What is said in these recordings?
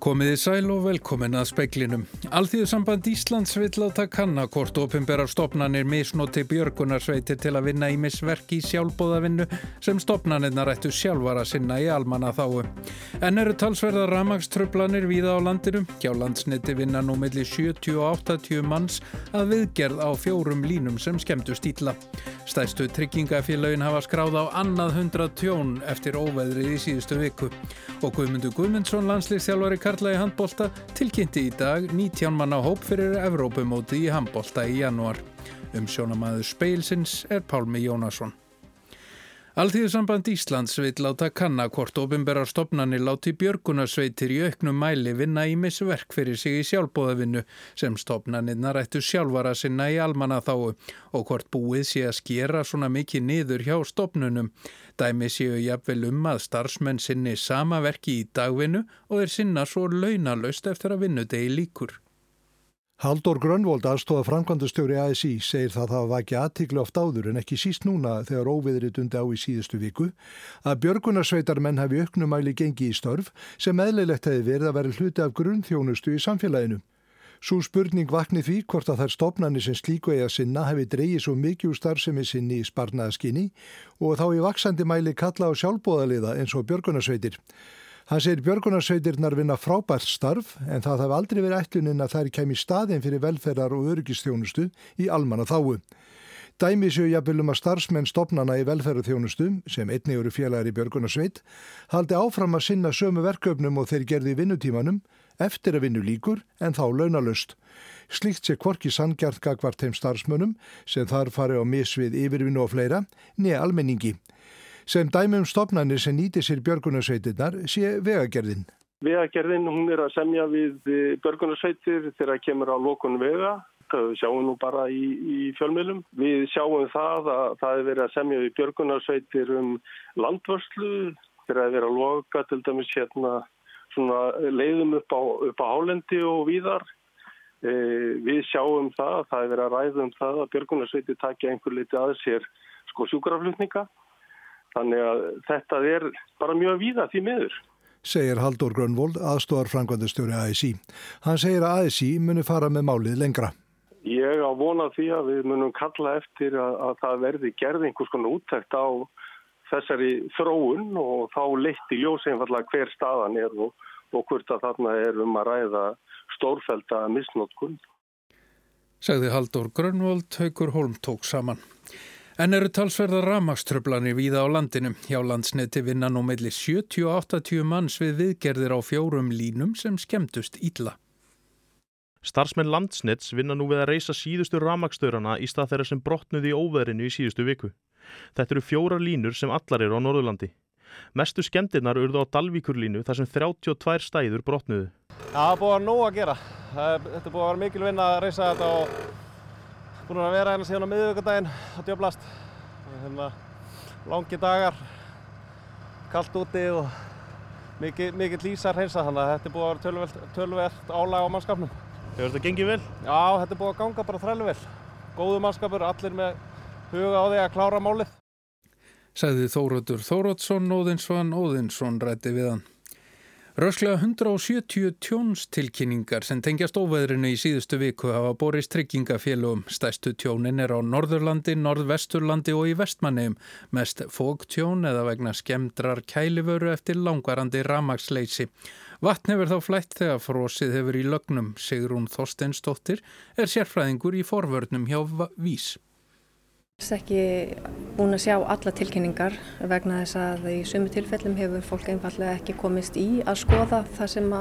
Komiði sæl og velkomin að speiklinum. Alþýðusamband Íslands vill láta kanna hvort ofinberar stopnarnir misnóti björgunarsveitir til að vinna í misverk í sjálfbóðavinnu sem stopnarnirna rættu sjálfara sinna í almanna þáu. En eru talsverða ramagströflanir víða á landinu? Hjá landsniti vinna nú millir 70 og 80 manns að viðgerð á fjórum línum sem skemmtu stíla. Stæstu tryggingafélagin hafa skráð á annað hundra tjón eftir óveðrið í síðustu viku. Og Guðmundur Guðmundsson landslýstjálfari Karla í handbólta tilkynnti í dag 19 manna hóp fyrir Evrópumóti í handbólta í janúar. Um sjónamaður speilsins er Pálmi Jónasson. Alþýðusamband Íslands vil láta kanna hvort ofinberar stopnarnir láti björgunarsveitir í auknum mæli vinna í misverk fyrir sig í sjálfbóðavinnu sem stopnarnirna rættu sjálfara sinna í almanna þáu og hvort búið sé að skera svona mikið niður hjá stopnunum. Dæmi séu jafnvel um að starfsmenn sinni sama verki í dagvinnu og þeir sinna svo launalöst eftir að vinnudegi líkur. Haldur Grönvold aðstóða framkvæmdastjóri ASI segir það að það var ekki aðtíklu oft áður en ekki síst núna þegar óviðrið dundi á í síðustu viku að björgunarsveitarmenn hafi auknumæli gengi í störf sem eðlilegt hefði verið að vera hluti af grunnþjónustu í samfélaginu. Svo spurning vakni því hvort að þær stopnarnir sem slíku eiga sinna hefði dreyið svo mikið úr starfsemi sinni í sparnaðaskinni og þá í vaksandi mæli kalla á sjálfbóðaliða eins og björgunarsveitir. Hann segir björgunarsveitirnar vinna frábært starf en það hafði aldrei verið ætlunin að þær kemi staðin fyrir velferðar og öryggistjónustu í almanna þáu. Dæmi séu jafnvelum að starfsmenn stopnana í velferðarþjónustu, sem einni eru félagar í björgunarsveit, haldi áfram að sinna sömu verköpnum og þeir gerði í vinnutímanum, eftir að vinnu líkur en þá launalust. Slíkt sé kvorki sangjart gagvart þeim starfsmönnum sem þar fari á misvið yfirvinnu og fleira, neða almenningi sem dæmum stopnarnir sem nýti sér björgunarsveitirnar sé vegagerðin. Vegagerðin hún er að semja við eh, björgunarsveitir þegar kemur á lokun vega. Það sjáum nú bara í, í fjölmjölum. Við sjáum það að það er verið að semja við björgunarsveitir um landvörslu þegar það er verið að loka til dæmis hérna leiðum upp á, upp á hálendi og víðar. E, við sjáum það að það er verið að ræða um það að björgunarsveitir takja einhver liti að sér sko sjúkraflutninga Þannig að þetta er bara mjög víða því miður. Segir Haldur Grönvold, aðstofar frangvandastjóri ASI. Hann segir að ASI muni fara með málið lengra. Ég á vona því að við munum kalla eftir að, að það verði gerði einhvers konar úttækt á þessari þróun og þá leitt í ljós einfallega hver staðan er og, og hvort að þarna er um að ræða stórfælda misnótkun. Segði Haldur Grönvold, Haugur Holm tók saman. En eru talsverðar ramagströflanir víða á landinu. Hjá landsneti vinna nú meðli 70-80 manns við viðgerðir á fjórum línum sem skemmtust ítla. Starfsmenn landsnets vinna nú við að reysa síðustu ramagstöðrana í stað þeirra sem brotnuði í óveðrinu í síðustu viku. Þetta eru fjóra línur sem allar eru á Norðurlandi. Mestu skemmtinnar urðu á Dalvíkurlínu þar sem 32 stæður brotnuðu. Það er búið að nóg að gera. Þetta er búið að vera mikil vinna að reysa þetta og búin að vera hérna síðan á miðvíkardaginn að djöblast hérna, langi dagar kallt úti og mikið, mikið lýsar hreinsa þannig að þetta er búin að vera tölvert, tölvert álag á mannskapnum. Hefur þetta gengið vel? Já, þetta er búin að ganga bara þrælu vel góðu mannskapur, allir með huga á því að klára málið. Sæði Þóratur Þóratsson Óðinsson Óðinsson rætti við hann Rösklega 170 tjónstilkynningar sem tengjast óveðrinu í síðustu viku hafa borist tryggingafélugum. Stæstu tjónin er á Norðurlandi, Norðvesturlandi og í Vestmanneum. Mest fógtjón eða vegna skemdrar kælivöru eftir langvarandi ramagsleysi. Vatn hefur þá flætt þegar frósið hefur í lögnum. Sigrún Þorsteinsdóttir er sérfræðingur í forvörnum hjá Vís. Ekki búin að sjá alla tilkynningar vegna þess að í sumu tilfellum hefur fólk einfallega ekki komist í að skoða það sem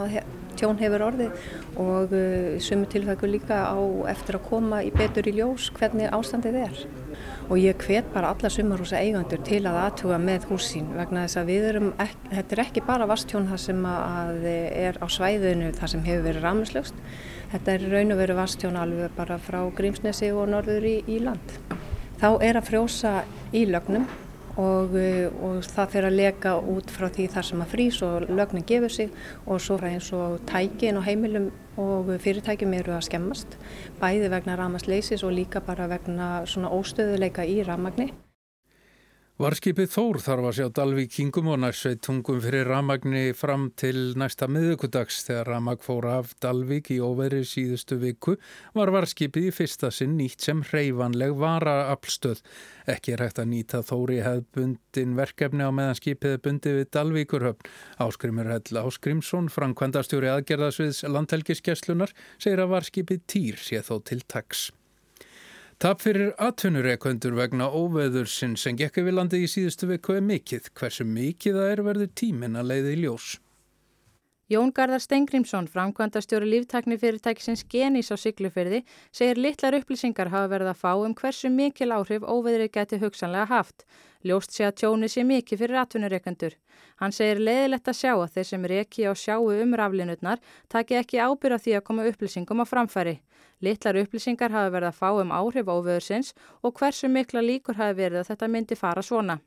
tjón hefur orðið og uh, í sumu tilfellum líka á eftir að koma í betur í ljós hvernig ástandið er. Og ég hvet bara alla sumarhúsa eigandur til að aðtuga með húsín vegna þess að við erum, ekki, þetta er ekki bara vastjón það sem er á svæðinu það sem hefur verið ramslöst. Þetta er raun og veru vastjón alveg bara frá Grímsnesi og norður í, í land þá er að frjósa í lögnum og, eh, og það fyrir að leka út frá því þar sem að frýs og lögnin gefur sig og svo eins og tækin og heimilum og fyrirtækjum eru að skemmast bæði vegna ramasleysis og líka bara vegna svona óstöðuleika í ramagni. Varskipið Þór þarf að sjá Dalvíkingum og nærsveit tungum fyrir ramagni fram til næsta miðugudags þegar ramag fór af Dalvík í óveri síðustu viku var varskipið í fyrsta sinn nýtt sem hreyfanleg varaaflstöð. Ekki er hægt að nýta Þóri hefðbundin verkefni á meðan skipið bundið við Dalvíkurhöfn. Áskrimur Hell Áskrimsson, framkvæmdastjóri aðgerðasviðs landhelgiskeslunar, segir að varskipið Týr sé þó til taks. Tap fyrir atvinnureikundur vegna óveðursinn sem gekk við landið í síðustu viku er mikið. Hversu mikið það er verður tímin að leiði í ljós. Jón Garðar Stengrimsson, framkvæmdastjóri líftakni fyrirtækisins Genís á Siglufyrði, segir litlar upplýsingar hafa verið að fá um hversu mikil áhrif óveðrið geti hugsanlega haft. Ljóst sé að tjóni sé mikið fyrir atvinnureikendur. Hann segir leiðilegt að sjá að þeir sem reki á sjáu um raflinutnar taki ekki ábyrða því að koma upplýsingum á framfæri. Littlar upplýsingar hafi verið að fá um áhrif óvöðursins og hversu mikla líkur hafi verið að þetta myndi fara svona.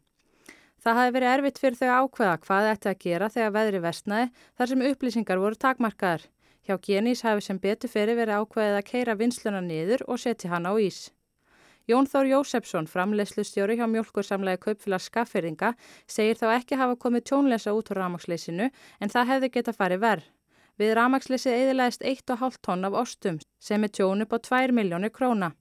Það hafi verið erfitt fyrir þau að ákveða hvað þetta að gera þegar veðri vestnaði þar sem upplýsingar voru takmarkaðar. Hjá Genís hafi sem betur fyrir verið ákveðið að keira vinsluna niður og setja hann á ís. Jón Þór Jósefsson, framleyslustjóri hjá mjölkursamlega kaupfélag skaffyrðinga, segir þá ekki hafa komið tjónlesa út á rámaksleysinu en það hefði geta farið verð. Við ramagsleysið eðilæðist 1,5 tonn af ostum sem er tjón upp á 2 miljónir króna.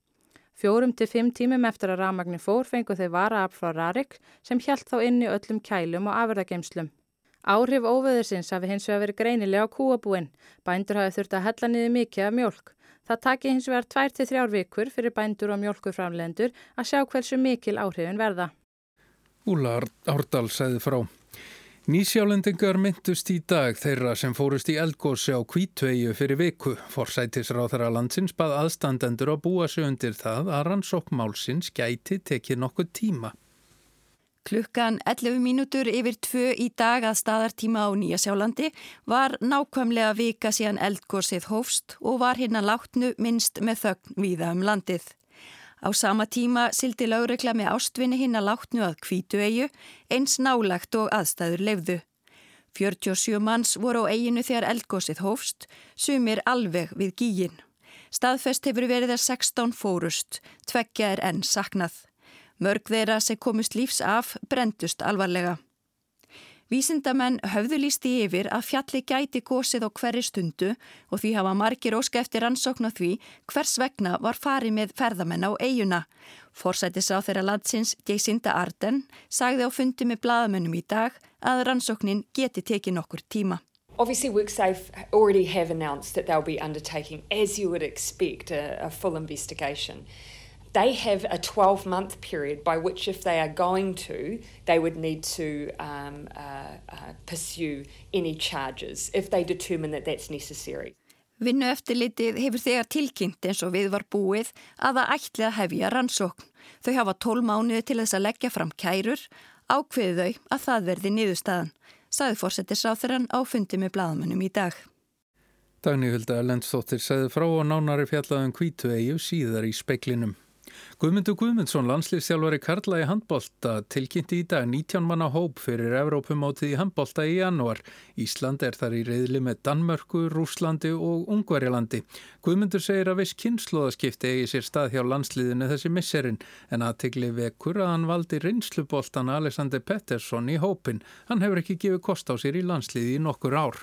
Fjórum til fimm tímum eftir að ramagnin fór fengu þeir vara af frá Rarik sem hjælt þá inn í öllum kælum og afverðageimslum. Áhrif óveðursins hafi hins vegar verið greinilega á kúabúin. Bændur hafi þurft að hella niður mikið af mjölk. Það taki hins vegar 2-3 vikur fyrir bændur og mjölkuframlendur að sjá hversu mikil áhrifin verða. Úla Árdal segði frá. Nýsjálendingar myndust í dag þeirra sem fórust í eldgósi á kvítveiu fyrir viku. Forsætisráð þeirra landsins bað aðstandendur að búa sig undir það að rannsókmálsins gæti tekið nokkuð tíma. Klukkan 11 mínútur yfir tvö í dag að staðartíma á Nýjasjálandi var nákvæmlega vika síðan eldgósið hófst og var hérna látnu minnst með þögn viða um landið. Á sama tíma sildi lágregla með ástvinni hinn að látnu að kvítu eigu eins nálagt og aðstæður lefðu. 47 manns voru á eiginu þegar eldgósið hófst, sumir alveg við gígin. Staðfest hefur verið að 16 fórust, tveggja er enn saknað. Mörg þeirra sem komust lífs af brendust alvarlega. Vísindamenn höfðu lísti yfir að fjalli gæti gósið á hverri stundu og því hafa margir óska eftir rannsókn á því hvers vegna var farið með ferðamenn á eiguna. Forsættis á þeirra landsins Jacinda Arden sagði á fundi með bladamennum í dag að rannsóknin geti tekið nokkur tíma. Obviously, WorkSafe already have announced that they'll be undertaking, as you would expect, a, a full investigation. They have a 12 month period by which, if they are going to, they would need to um, uh, uh, pursue any charges if they determine that that's necessary. Vinnu eftirlitið hefur þegar tilkynnt eins og við var búið að það ætli að hefja rannsókn. Þau hafa tól mánuði til þess að leggja fram kærur, ákveðu þau að það verði niðurstaðan, saði fórsetisráþurann á fundi með bladamannum í dag. Dagni Hulda Lendstóttir segði frá og nánari fjallaðum kvítu eigju síðar í speiklinum. Guðmundur Guðmundsson, landslýfstjálfari Karla í handbólta, tilkynnti í dag 19 manna hóp fyrir Evrópumótið í handbólta í janúar. Ísland er þar í reyðli með Danmörku, Rúslandi og Ungverjalandi. Guðmundur segir að viss kynnslóðaskipti eigi sér stað hjá landslýðinu þessi misserinn en aðtegli vekur að hann valdi reynslubóltan Alexander Pettersson í hópin. Hann hefur ekki gefið kost á sér í landslýði í nokkur ár.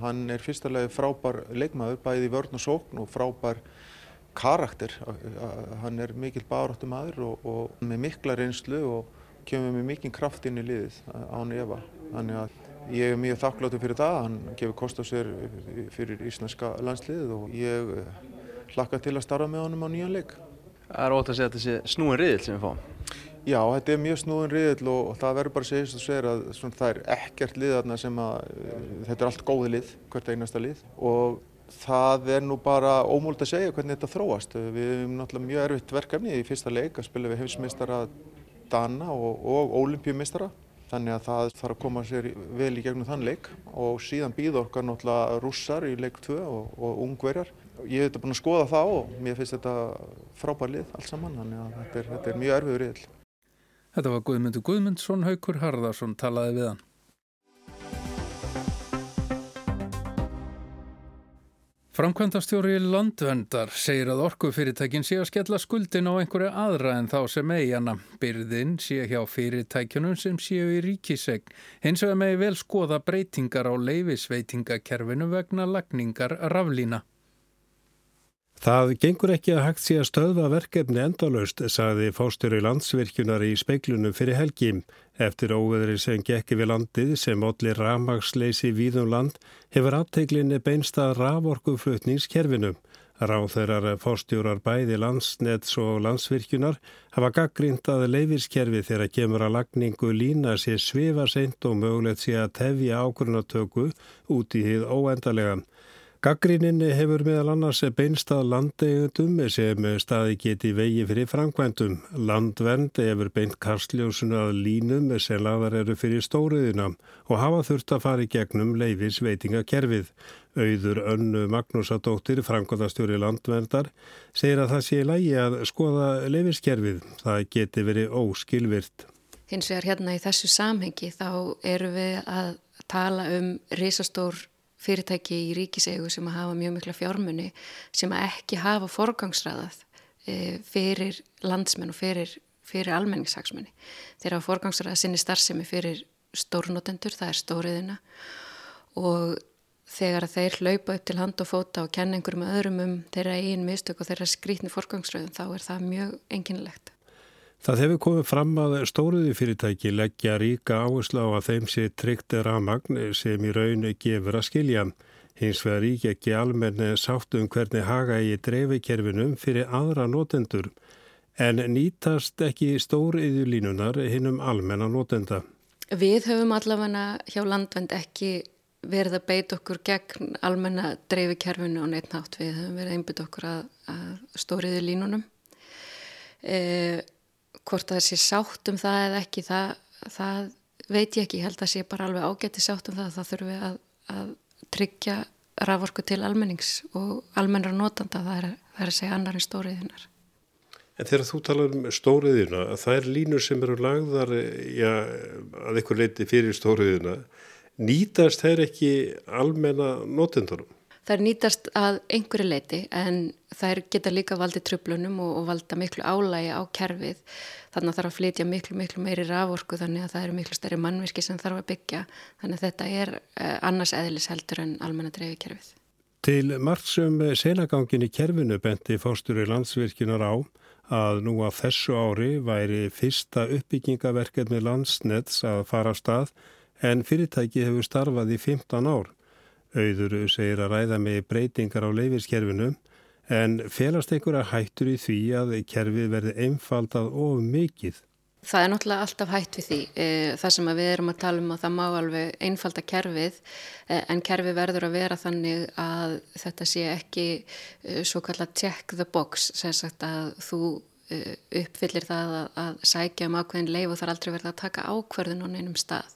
Hann er fyrstulega frábær leikmaður, bæði vörn og sókn og frábær karakter. Hann er mikill baráttu maður og, og með mikla reynslu og kemur með mikinn kraft inn í liðið án Eva. Þannig að ég er mjög þakkláttur fyrir það. Hann gefur kost á sér fyrir íslenska landsliðið og ég eh, hlakka til að starfa með honum á nýjan leik. Það er ótt að segja að þetta sé snúin riðil sem við fáum. Já, þetta er mjög snúin riðil og, og það verður bara að segja þess að segja að svona, það er ekkert liðarna sem að, eh, þetta er allt góði lið, hvert einasta lið og það er nú bara ómúld að segja hvernig þetta þróast. Við hefum náttúrulega mjög erfitt verkefni í fyrsta leik að spila við hefismistara Dana og, og olimpíumistara. Þannig að það þarf að koma sér vel í gegnum þann leik og síðan býð okkar náttúrulega rússar í leik 2 og, og ungverjar. Ég hef þetta búin að skoða það og mér finnst þetta frábær lið alls saman, þannig að þetta er, þetta er mjög erfiður yfir. Þetta var Guðmundur Guðmundsson, Haukur Harðarsson talaði við hann. Framkvæmdastjóri Landvendar segir að orkufyrirtækin sé að skella skuldin á einhverju aðra en þá sem eigana. Byrðin sé hjá fyrirtækjunum sem séu í ríkisegn. Hins vegar megi vel skoða breytingar á leifisveitingakerfinu vegna lagningar raflína. Það gengur ekki að hægt sé að stöðva verkefni endalust, sagði fóstur í landsvirkjunar í speiklunum fyrir helgi. Eftir óveðri sem gekki við landið sem allir rafmagsleysi víðum land hefur afteglinni beinstað raforkuflutningskerfinu. Ráþeirar fórstjórar bæði landsnets og landsvirkjunar hafa gaggrínt að leifiskerfi þegar kemur að lagningu lína sé svifa seint og mögulegt sé að tefja ákvörnatöku út í hið óendalega. Gaggríninni hefur meðal annars beinstað landeigundum sem staði geti vegi fyrir framkvæmdum. Landvernd hefur beint kastljósunu að línum sem laðar eru fyrir stóruðina og hafa þurft að fara í gegnum leifis veitingakerfið. Auður önnu Magnúsadóttir, framkvæmdastjóri landverndar, segir að það sé lægi að skoða leifiskerfið. Það geti verið óskilvirt. Hins vegar hérna í þessu samhengi þá eru við að tala um risastór fyrirtæki í ríkisegu sem að hafa mjög mikla fjármunni sem að ekki hafa forgangsræðað e, fyrir landsmenn og fyrir, fyrir almenningshagsmenni. Þeir hafa forgangsræðað sinni starfsemi fyrir stórnotendur, það er stóriðina og þegar þeir hlaupa upp til hand og fóta og kenna einhverjum öðrum um þeirra einn mistök og þeirra skrítni forgangsröðum þá er það mjög enginlegt. Það hefur komið fram að stóruði fyrirtæki leggja ríka áherslu á að þeim sé tryggt rafmagn sem í raunu gefur að skilja. Hins vegar rík ekki almenni sátt um hvernig haga í dreifikerfinum fyrir aðra notendur en nýtast ekki stóriðu línunar hinnum almenna notenda. Við höfum allavega hjá landvend ekki verið að beita okkur gegn almenna dreifikerfinu og neitt nátt. Við höfum verið einbytt okkur að, að stóriðu línunum. Eða hvort það sé sátt um það eða ekki það, það veit ég ekki, ég held að sé bara alveg ágætti sátt um það það þurfum við að, að tryggja raforku til almennings og almennra notanda það er, það er að segja annar en stóriðinar En þegar þú talar um stóriðina það er línur sem eru lagðar já, að ykkur leiti fyrir stóriðina nýtast þeir ekki almenna notendurum? Er nýtast að einhverju leiti en það geta líka valdið tröflunum og, og valda miklu álægi á kerfið. Þannig að þarf að flytja miklu, miklu meiri raforku þannig að það eru miklu stærri mannverki sem þarf að byggja. Þannig að þetta er eh, annars eðlis heldur en almenna dreifi kerfið. Til margsum senagangin í kerfinu benti fórstur í landsvirkinar á að nú að þessu ári væri fyrsta uppbyggingaverkefni landsnets að fara af stað en fyrirtæki hefur starfað í 15 ár. Auður segir að ræða með breytingar á leifiskerfinu en felast einhverja hættur í því að kerfið verði einfaldað of mikið. Það er náttúrulega alltaf hætt við því. E, það sem við erum að tala um að það má alveg einfalda kerfið e, en kerfið verður að vera þannig að þetta sé ekki e, svo kallat check the box sem sagt að þú uppfyllir það að, að sækja um ákveðin leif og það er aldrei verið að taka ákverðin á neinum stað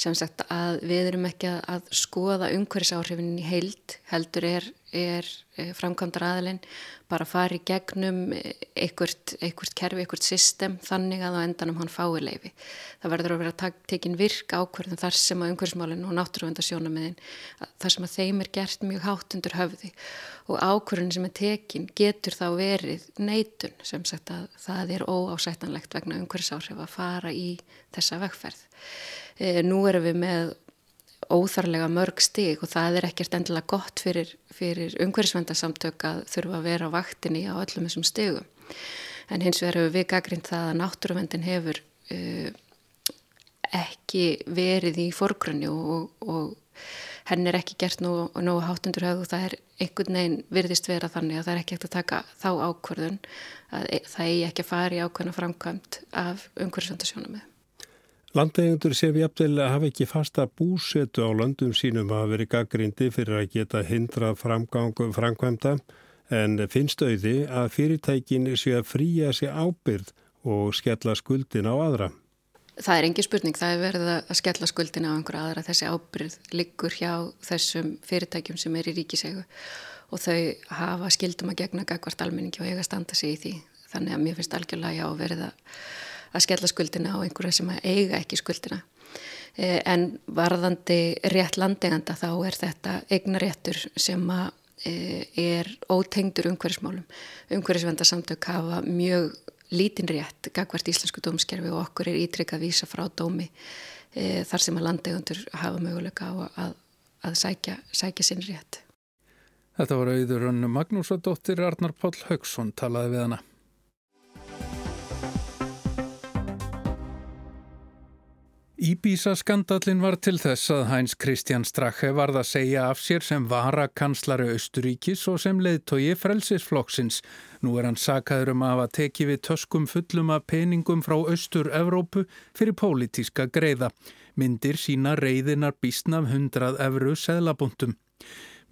sem sagt að við erum ekki að skoða umhverfisáhrifin í heild heldur er, er eh, framkvæmdar aðalinn bara að fara í gegnum einhvert, einhvert kerfi, einhvert system þannig að á endanum hann fái leifi. Það verður að vera tekin virk ákverðin þar sem að umhverfismálinn og náttúruvendarsjónamiðin þar sem að þeim er gert mjög hátt undur höfði og ákverðin sem er tekin getur þá verið neitun sem sagt að það er óásættanlegt vegna umhverfisáhrif að fara í þessa vegferð. E, nú erum við með óþarlega mörg stig og það er ekkert endilega gott fyrir, fyrir umhverfisvendarsamtök að þurfa að vera á vaktinni á öllum þessum stigum. En hins vegar hefur við gaggrind það að náttúruvendin hefur uh, ekki verið í forgrunni og, og henn er ekki gert nógu, hátundur hög og það er einhvern veginn virðist vera þannig að það er ekki ekkert að taka þá ákvörðun að e, það eigi ekki að fara í ákvörðuna framkvæmt af umhverfisvendarsjónum með. Landeigendur sem jafnvel hafa ekki fasta búsetu á landum sínum hafa verið gaggrindi fyrir að geta hindra framgang framkvæmda en finnst auði að fyrirtækin sé að fríja sig ábyrð og skella skuldin á aðra. Það er engi spurning, það er verið að skella skuldin á einhverja aðra. Þessi ábyrð liggur hjá þessum fyrirtækjum sem er í ríkisegu og þau hafa skildum að gegna gagvart almenningi og eiga standa sig í því. Þannig að mér finnst algjörlega já verið að að skella skuldina á einhverja sem eiga ekki skuldina. Eh, en varðandi rétt landeganda þá er þetta eignaréttur sem að er ótengdur umhverfismálum. Umhverfisvendarsamtök hafa mjög lítinn rétt gagvart íslensku dómskerfi og okkur er ítrykkað að vísa frá dómi e, þar sem að landegundur hafa möguleika á að, að sækja, sækja sinn rétt. Þetta var auður önnu Magnúsadóttir Arnar Páll Haugsson talaði við hana. Íbísa-skandallin var til þess að Hæns Kristján Strache varð að segja af sér sem vara kanslari Östuríkis og sem leiðtogi frelsisflokksins. Nú er hann sakaður um að hafa tekið við töskum fullum af peningum frá Östur-Evrópu fyrir pólitíska greiða. Myndir sína reyðinar bísnaf 100 evru seðlabúntum.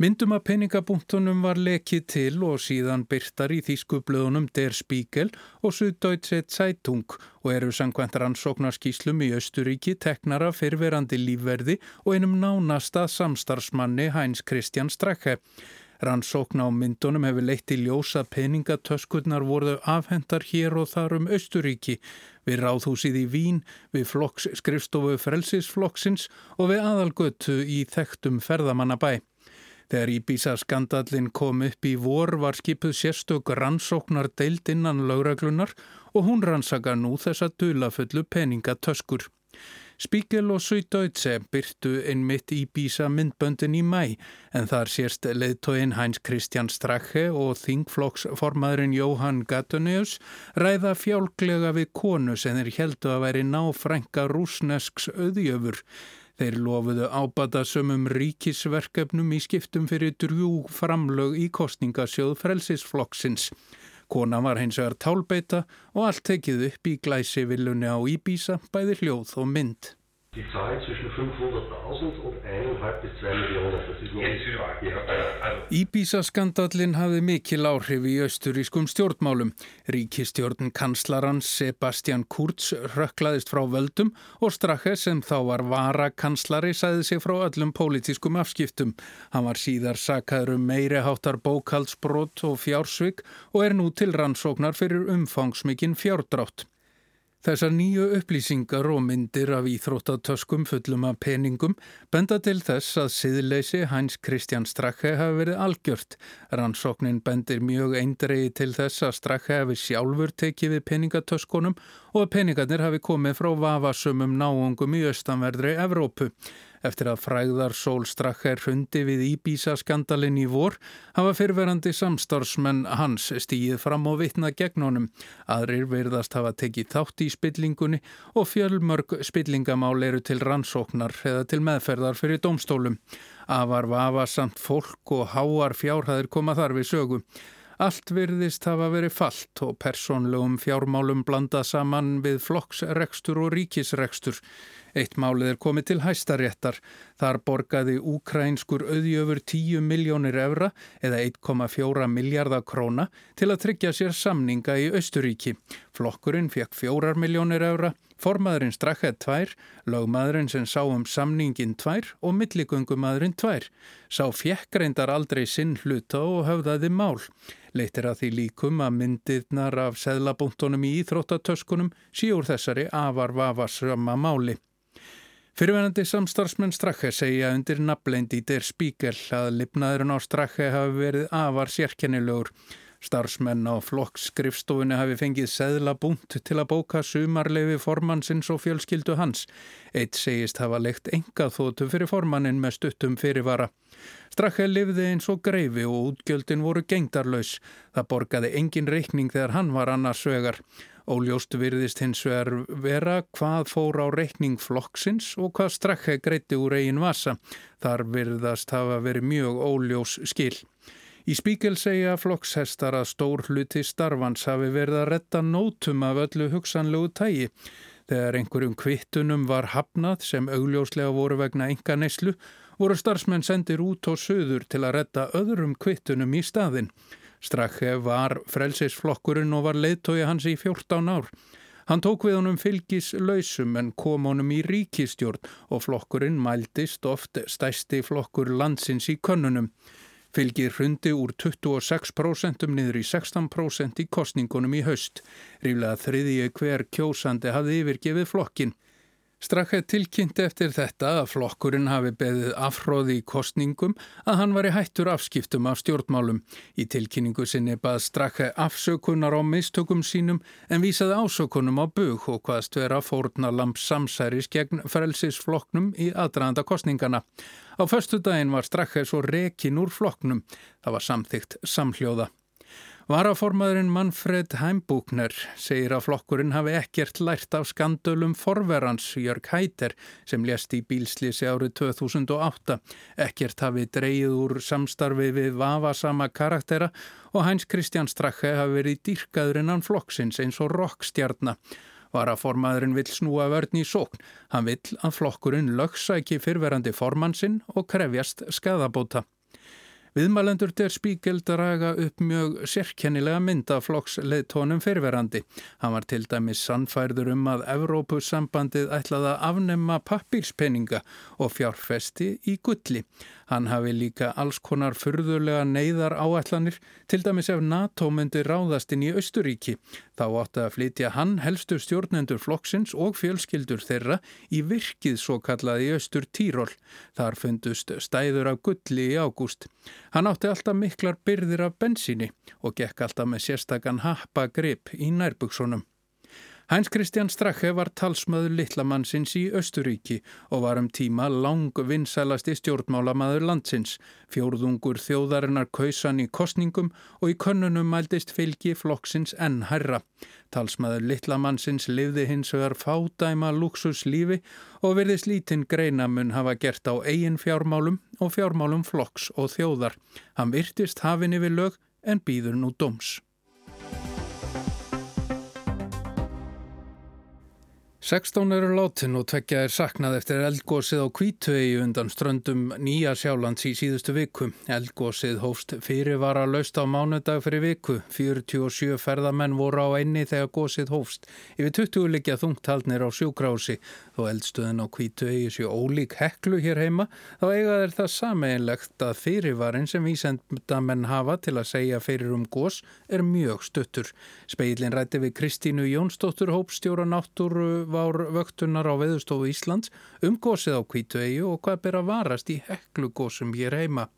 Myndum að peningabúntunum var lekið til og síðan byrtar í þýskublöðunum Der Spiegel og Suðdeutsche Zeitung og eru sangkvæmt rannsóknarskíslum í Östuríki teknara fyrverandi lífverði og einum nánasta samstarfsmanni Hæns Kristján Strache. Rannsókn á myndunum hefur leitt í ljósa peningatöskurnar voruð afhendar hér og þar um Östuríki, við ráðhúsið í Vín, við flokks skrifstofu frelsisflokksins og við aðalgötu í þekktum ferðamannabæ. Þegar Íbísa skandallin kom upp í vor var skipuð sérstök rannsóknar deild innan lauraglunar og hún rannsaka nú þessa dulafullu peningatöskur. Spíkel og Suðdóitse byrtu einmitt Íbísa myndböndin í mæ en þar sérst leðtóin Hæns Kristján Strache og þingflokksformaðurinn Jóhann Gatuneus ræða fjálglega við konu sem þeir heldu að veri náfrænka rúsnesks auðjöfur. Þeir lofuðu ábatasömmum ríkisverkefnum í skiptum fyrir drjúg framlög í kostningasjóð frelsisflokksins. Kona var hins vegar tálbeita og allt tekið upp í glæsi villunni á Íbísa, bæði hljóð og mynd. Zahl zwischen 500.000 und 1,5 bis 2 Millionen. Das ist nur Íbísaskandallin hafði mikil áhrif í austurískum stjórnmálum. Ríkistjórn kanslarans Sebastian Kurz rökklaðist frá völdum og Strache sem þá var varakanslari sæði sig frá öllum pólitískum afskiptum. Hann var síðar sakaður um meiri háttar bókaldsbrot og fjársvig og er nú til rannsóknar fyrir umfangsmikinn fjárdrátt. Þessar nýju upplýsingar og myndir af íþróttatöskum fullum af peningum benda til þess að siðleysi Hæns Kristján Strache hafi verið algjört. Rannsóknin bendir mjög eindregi til þess að Strache hafi sjálfur tekið við peningatöskunum og að peningarnir hafi komið frá vafasumum náungum í austanverðri Evrópu. Eftir að fræðar Sól Stracher hundi við Íbísa skandalinn í vor hafa fyrverandi samstársmenn hans stíið fram og vitna gegn honum. Aðrir verðast hafa tekið þátt í spillingunni og fjölmörg spillingamál eru til rannsóknar eða til meðferðar fyrir domstólum. Afar vafa samt fólk og háar fjárhæðir koma þar við sögu. Allt virðist hafa verið fallt og persónlegum fjármálum blanda saman við flokksrekstur og ríkisrekstur. Eitt málið er komið til hæstaréttar. Þar borgaði úkrænskur auðjöfur 10 miljónir evra eða 1,4 miljardar króna til að tryggja sér samninga í Östuríki. Flokkurinn fekk 4 miljónir evra, formaðurinn strakkað tvær, lögmaðurinn sem sá um samningin tvær og milligöngumadurinn tvær. Sá fekk reyndar aldrei sinn hluta og höfðaði mál. Leitir að því líkum að myndirnar af seðlabúntunum í íþróttatöskunum síur þessari afar vafarsama máli. Fyrirvenandi samstarfsmenn Strache segja undir nafnleindi í Der Spiegel að lifnaðurinn á Strache hafi verið afar sérkennilegur. Starfsmenn á flokksskrifstofunni hafi fengið seðla búnt til að bóka sumarleifi formannsins og fjölskyldu hans. Eitt segist hafa leikt enga þóttu fyrir formannin með stuttum fyrirvara. Strache lifði eins og greifi og útgjöldin voru gengdarlaus. Það borgaði engin reikning þegar hann var annars vegar. Óljóst virðist hins vegar vera hvað fór á reikning flokksins og hvað strakka greiti úr eigin vasa. Þar virðast hafa verið mjög óljós skil. Í spíkel segja flokkshestar að stór hluti starfans hafi verið að retta nótum af öllu hugsanlegu tægi. Þegar einhverjum kvittunum var hafnað sem augljóslega voru vegna enga neyslu, voru starfsmenn sendir út á söður til að retta öðrum kvittunum í staðin. Strache var frelsisflokkurinn og var leiðtói hans í 14 ár. Hann tók við honum fylgis lausum en kom honum í ríkistjórn og flokkurinn mældist oft stæsti flokkur landsins í könnunum. Fylgir hrundi úr 26% niður í 16% í kostningunum í haust. Ríflega þriðji hver kjósandi hafði yfirgefið flokkin. Strakka tilkynnti eftir þetta að flokkurinn hafi beðið afhróði í kostningum að hann var í hættur afskiptum af stjórnmálum. Í tilkynningu sinni bað Strakka afsökunar á mistökum sínum en vísaði ásökunum á bug og hvaðst vera fórna lamp samsæris gegn frelsisflokknum í aðdraðanda kostningana. Á förstu daginn var Strakka svo rekin úr flokknum. Það var samþygt samhljóða. Varaformaðurinn Manfred Heimbúkner segir að flokkurinn hafi ekkert lært af skandölum forverans Jörg Hæter sem lést í bílslýsi árið 2008. Ekkert hafi dreyið úr samstarfi við vafasama karaktera og Hæns Kristján Strache hafi verið dýrkaður innan flokksins eins og rockstjarnar. Varaformaðurinn vill snúa vörn í sókn. Hann vill að flokkurinn lögsæki fyrverandi formansinn og krefjast skadabóta. Viðmælendur der Spíkel draga upp mjög sérkennilega mynd af flokksleitónum fyrirverandi. Hann var til dæmis sannfærður um að Evrópussambandið ætlaði að afnemma pappírspenninga og fjárfesti í gulli. Hann hafi líka alls konar fyrðulega neyðar áætlanir, til dæmis ef NATO myndi ráðast inn í Östuríki. Þá átti að flytja hann helstu stjórnendur flokksins og fjölskyldur þeirra í virkið svo kallaði Östur Týról. Þar fundust stæður af gulli í ágúst. Hann átti alltaf miklar byrðir af bensíni og gekk alltaf með sérstakann happa grip í nærbuksunum. Hæns Kristján Strache var talsmaður litlamannsins í Östuríki og var um tíma lang vinsælasti stjórnmálamaður landsins. Fjórðungur þjóðarinnar kausan í kostningum og í könnunum mæltist fylgi flokksins enn herra. Talsmaður litlamannsins livði hins vegar fádæma luxuslífi og verðist lítinn greinamun hafa gert á eigin fjármálum og fjármálum flokks og þjóðar. Hann virtist hafinn yfir lög en býður nú doms. 16 eru látin og tveggja er saknað eftir eldgósið á Kvítuegi undan ströndum Nýja Sjálands í síðustu viku. Eldgósið hófst fyrirvara laust á mánudag fyrir viku. 47 ferðamenn voru á einni þegar gósið hófst. Yfir 20 likja þungtaldnir á sjúkrási. Þó eldstöðin á Kvítuegi séu ólík heklu hér heima, þá eiga þeir það sameinlegt að fyrirvarin sem vísendamenn hafa til að segja fyrir um gós er mjög stuttur. Speilin rætti við Kristínu Jónsdóttur hópstjóra náttúru vár vöktunar á veðustofu Íslands um gósið á kvítuegi og hvað ber að varast í heklugósum hér heima.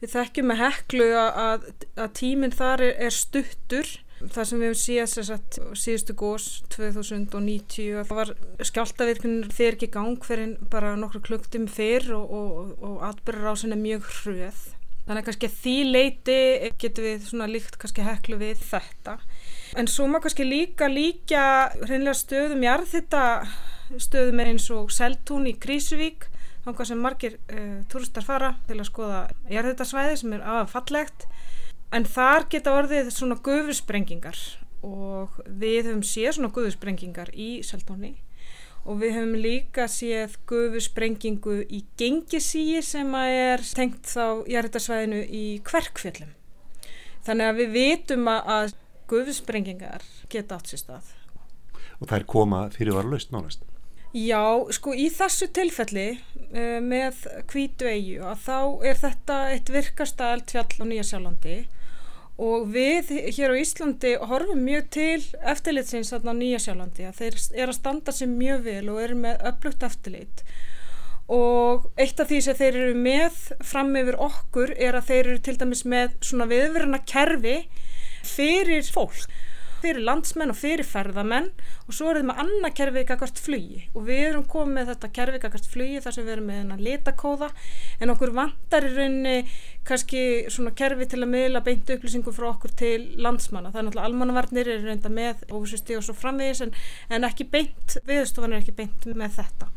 Við þekkjum með heklu að, að tíminn þar er, er stuttur. Það sem við hefum síðast síðustu gós 2090 það var skjáltavirkun þeir ekki gang fyrir bara nokkru klukktum fyrr og, og, og atbyrjar á sinna mjög hröð. Þannig að kannski að því leiti getur við líkt kannski heklu við þetta. En svo maður kannski líka líka hreinlega stöðum jarðhitta stöðum eins og Seltún í Krísuvík þángar sem margir uh, turistar fara til að skoða jarðhittasvæði sem er aðfallegt en þar geta orðið svona gufusprengingar og við höfum séð svona gufusprengingar í Seltúni og við höfum líka séð gufusprengingu í Gengisíi sem er tengt þá jarðhittasvæðinu í Kverkfjöllum. Þannig að við vitum að guðsprengingar geta átt sér stað. Og það er koma fyrir var löst nánast? Já, sko í þessu tilfelli uh, með kvítu eigu að þá er þetta eitt virkasta eldfjall á Nýjasjálandi og við hér á Íslandi horfum mjög til eftirlitsins á Nýjasjálandi að þeir eru að standa sér mjög vel og eru með upplugt eftirlit og eitt af því sem þeir eru með fram yfir okkur er að þeir eru til dæmis með svona viðveruna kerfi fyrir fólk fyrir landsmenn og fyrir ferðamenn. Og svo erum við með annað kerfið kakart flugi. Og við erum komið með þetta kerfið kakart flugi þar sem við erum með hennar letakóða en okkur vantar í rauninni kannski svona kerfið til að miðla beintu upplýsingu frá okkur til landsmanna. Það er náttúrulega almannavarnir er reynda með óvissusti og svo framvegis en, en ekki beint viðstofan er ekki beint með þetta.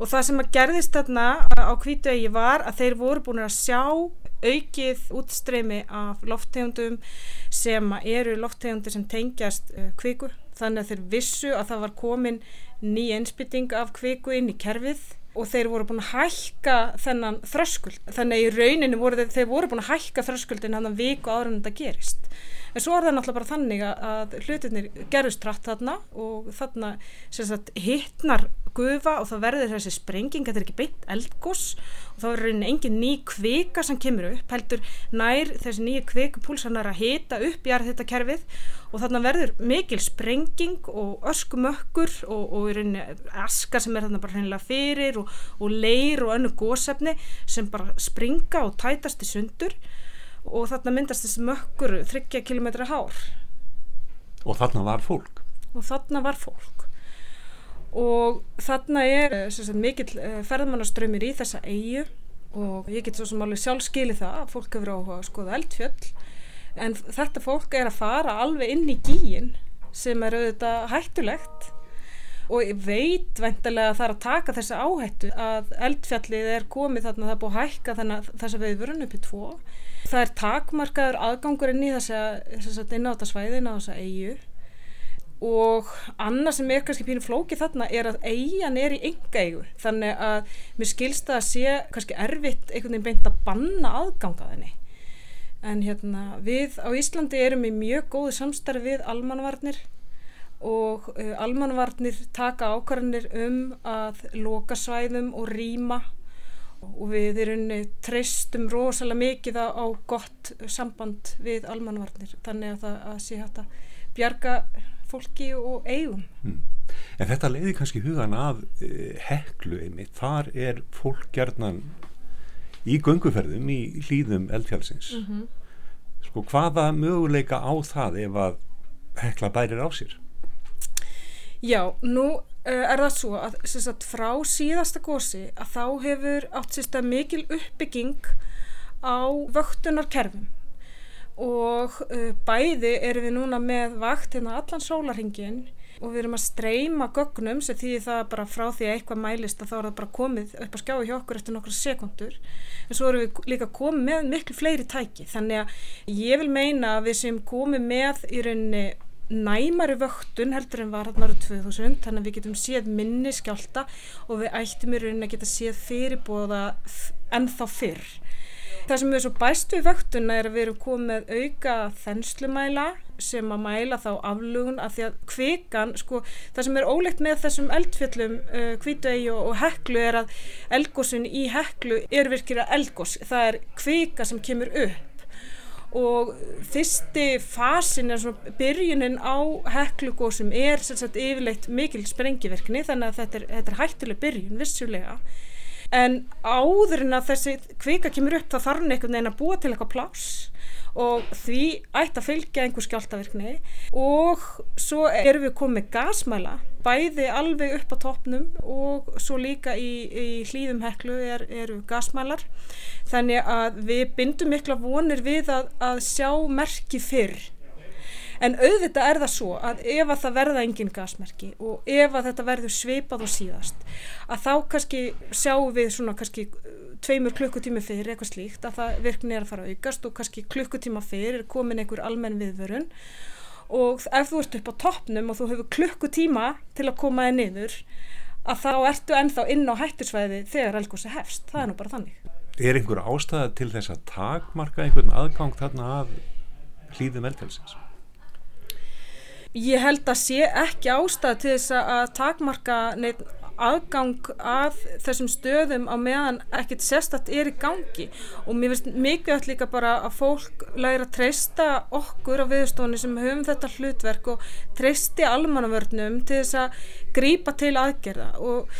Og það sem að gerðist þarna á kvítu eigi var að þeir voru búin að sjá aukið útstreymi af lofttegundum sem eru lofttegundir sem tengjast uh, kviku. Þannig að þeir vissu að það var komin ný einsbytting af kviku inn í kerfið og þeir voru búin að hækka þennan þröskuld. Þannig að í rauninu voru þeir, þeir voru búin að hækka þröskuldin hann að viku ára en þetta gerist. En svo er það náttúrulega bara þannig að hlutinir gerust rætt þarna og þarna hittnar gufa og það verður þessi sprenging, þetta er ekki beint eldgós og þá er rauninni engin ný kvika sem kemur upp, heldur nær þessi nýju kvikupúlsanar að hita upp í þetta kerfið og þarna verður mikil sprenging og öskumökkur og, og rauninni aska sem er þarna bara hreinlega fyrir og, og leir og önnu gósefni sem bara springa og tætast í sundur. Og þarna myndast þessi mökkur 30 km hár. Og þarna var fólk. Og þarna var fólk og þarna er eh, sagt, mikill eh, ferðmannaströymir í þessa eigu og ég get svo sem alveg sjálf skilið það að fólk hefur áhuga að skoða eldfjöll. En þetta fólk er að fara alveg inn í gíin sem er auðvitað hættulegt. Og ég veit vendilega að það er að taka þessi áhættu að eldfjallið er komið þarna það er búið að hækka þessa viðvörun upp í tvo. Það er takmarkaður aðgangur inn í þessa innátasvæðin á þessa eigu og annað sem er kannski pínu flóki þarna er að eigin er í enga eigu þannig að mér skilst það að sé kannski erfitt einhvern veginn beint að banna aðgangaðinni en hérna við á Íslandi erum við mjög góði samstarfi við almanvarnir og uh, almanvarnir taka ákvarðanir um að loka svæðum og rýma. Og við erum treystum rosalega mikið á gott samband við almanvarnir þannig að það að sé hægt að bjarga fólki og eigum. Mm. En þetta leiði kannski hugan að eh, heklu einmitt, þar er fólk gerðnan í gönguferðum í hlýðum eldfjálsins. Mm -hmm. Sko hvaða möguleika á það ef að hekla bærir á sér? Já, nú uh, er það svo að sagt, frá síðasta gósi að þá hefur átt sérsta mikil uppbygging á vöktunarkerfum og uh, bæði erum við núna með vakt hérna allan sólarhingin og við erum að streyma gögnum sem því það bara frá því að eitthvað mælist að þá er það bara komið upp að skjáu hjá okkur eftir nokkru sekundur en svo erum við líka komið með miklu fleiri tæki. Þannig að ég vil meina að við sem komið með í rauninni næmari vöktun heldur en var hérna árið 2000 þannig að við getum séð minni skjálta og við ættum í rauninni að geta séð fyrirbóða ennþá fyrr Það sem er svo bæst við vöktuna er að við erum komið auka þenslumæla sem að mæla þá aflugun af því að kvikan, sko, það sem er ólegt með þessum eldfjöllum uh, kvítuegi og, og heklu er að eldgósun í heklu er virkir að eldgós, það er kvika sem kemur upp. Og fyrsti fasin er svona byrjunin á heklugósum er sérstaklega yfirleitt mikil sprengiverkni þannig að þetta er, þetta er hættileg byrjun vissulega en áður en að þessi kvika kemur upp þá þarf hann einhvern veginn að búa til eitthvað pláss. Og því ætti að fylgja einhver skjáltavirkni og svo erum við komið gasmæla bæði alveg upp á toppnum og svo líka í, í hlýðum heklu er, eru gasmælar. Þannig að við bindum mikla vonir við að, að sjá merki fyrr En auðvitað er það svo að ef að það verða engin gasmerki og ef að þetta verður sveipað og síðast að þá kannski sjáum við svona kannski uh, tveimur klukkutími fyrir eitthvað slíkt að það virkni er að fara að aukast og kannski klukkutíma fyrir komin einhver almenn viðvörun og ef þú ert upp á toppnum og þú hefur klukkutíma til að koma þig niður að þá ertu ennþá inn á hættisvæði þegar elgósi hefst, það er nú bara þannig. Er einhver ástæða til þess að takmarka einhvern aðgang þarna að hlýðum eldhelsins? Ég held að sé ekki ástæð til þess að takmarka neitt aðgang að þessum stöðum á meðan ekkert sérstatt er í gangi. Og mér finnst mikilvægt líka bara að fólk læra að treysta okkur á viðstónu sem höfum þetta hlutverk og treysti almannavörnum til þess að grípa til aðgerða. Og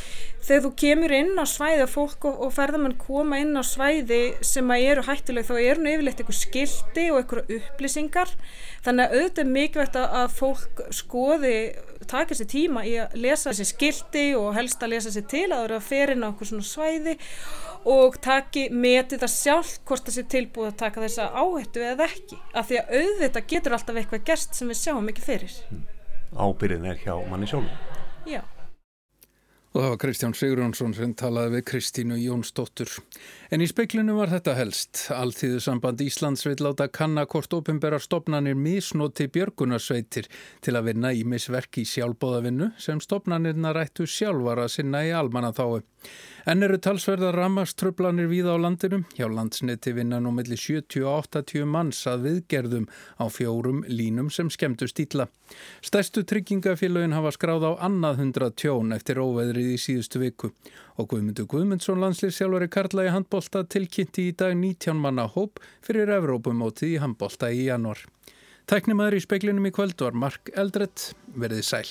þegar þú kemur inn á svæði og fólk og, og ferðarmann koma inn á svæði sem að eru hættileg þá eru nú yfirleitt eitthvað skildi og eitthvað upplýsingar. Þannig að auðvitað er mikilvægt að fólk skoði, taka sér tíma í að lesa sér skildi og helst að lesa sér til að það eru að ferina okkur svona svæði og taki metið það sjálf hvort það sé tilbúið að taka þessa áhættu eða ekki. Af því að auðvitað getur alltaf eitthvað gerst sem við sjáum ekki fyrir. Ábyrðin er hjá manni sjálf Já Og það var Kristján Sigurjónsson sem talaði við Kristínu Jónsdóttur. En í speiklinu var þetta helst. Alþýðu samband Íslands vil láta kanna hvort ofinbæra stopnarnir misnoti björgunarsveitir til að vinna í misverki sjálfbóðavinnu sem stopnarnirna rættu sjálfar að sinna í almanna þái. En eru talsverðar ramaströflanir víða á landinu. Hjá landsniti vinna nú melli 70-80 manns að viðgerðum á fjórum línum sem skemmtu stíla. Stærstu tryggingafélagin hafa skráð á annað hundra tjón eftir óveðrið í síðustu viku. Og Guðmundur Guðmundsson landslýfsjálfari Karla í handbólta tilkynnti í dag 19 manna hóp fyrir Evrópumótið í handbólta í januar. Tæknimaður í speiklinum í kvöld var Mark Eldrett, verðið sæl.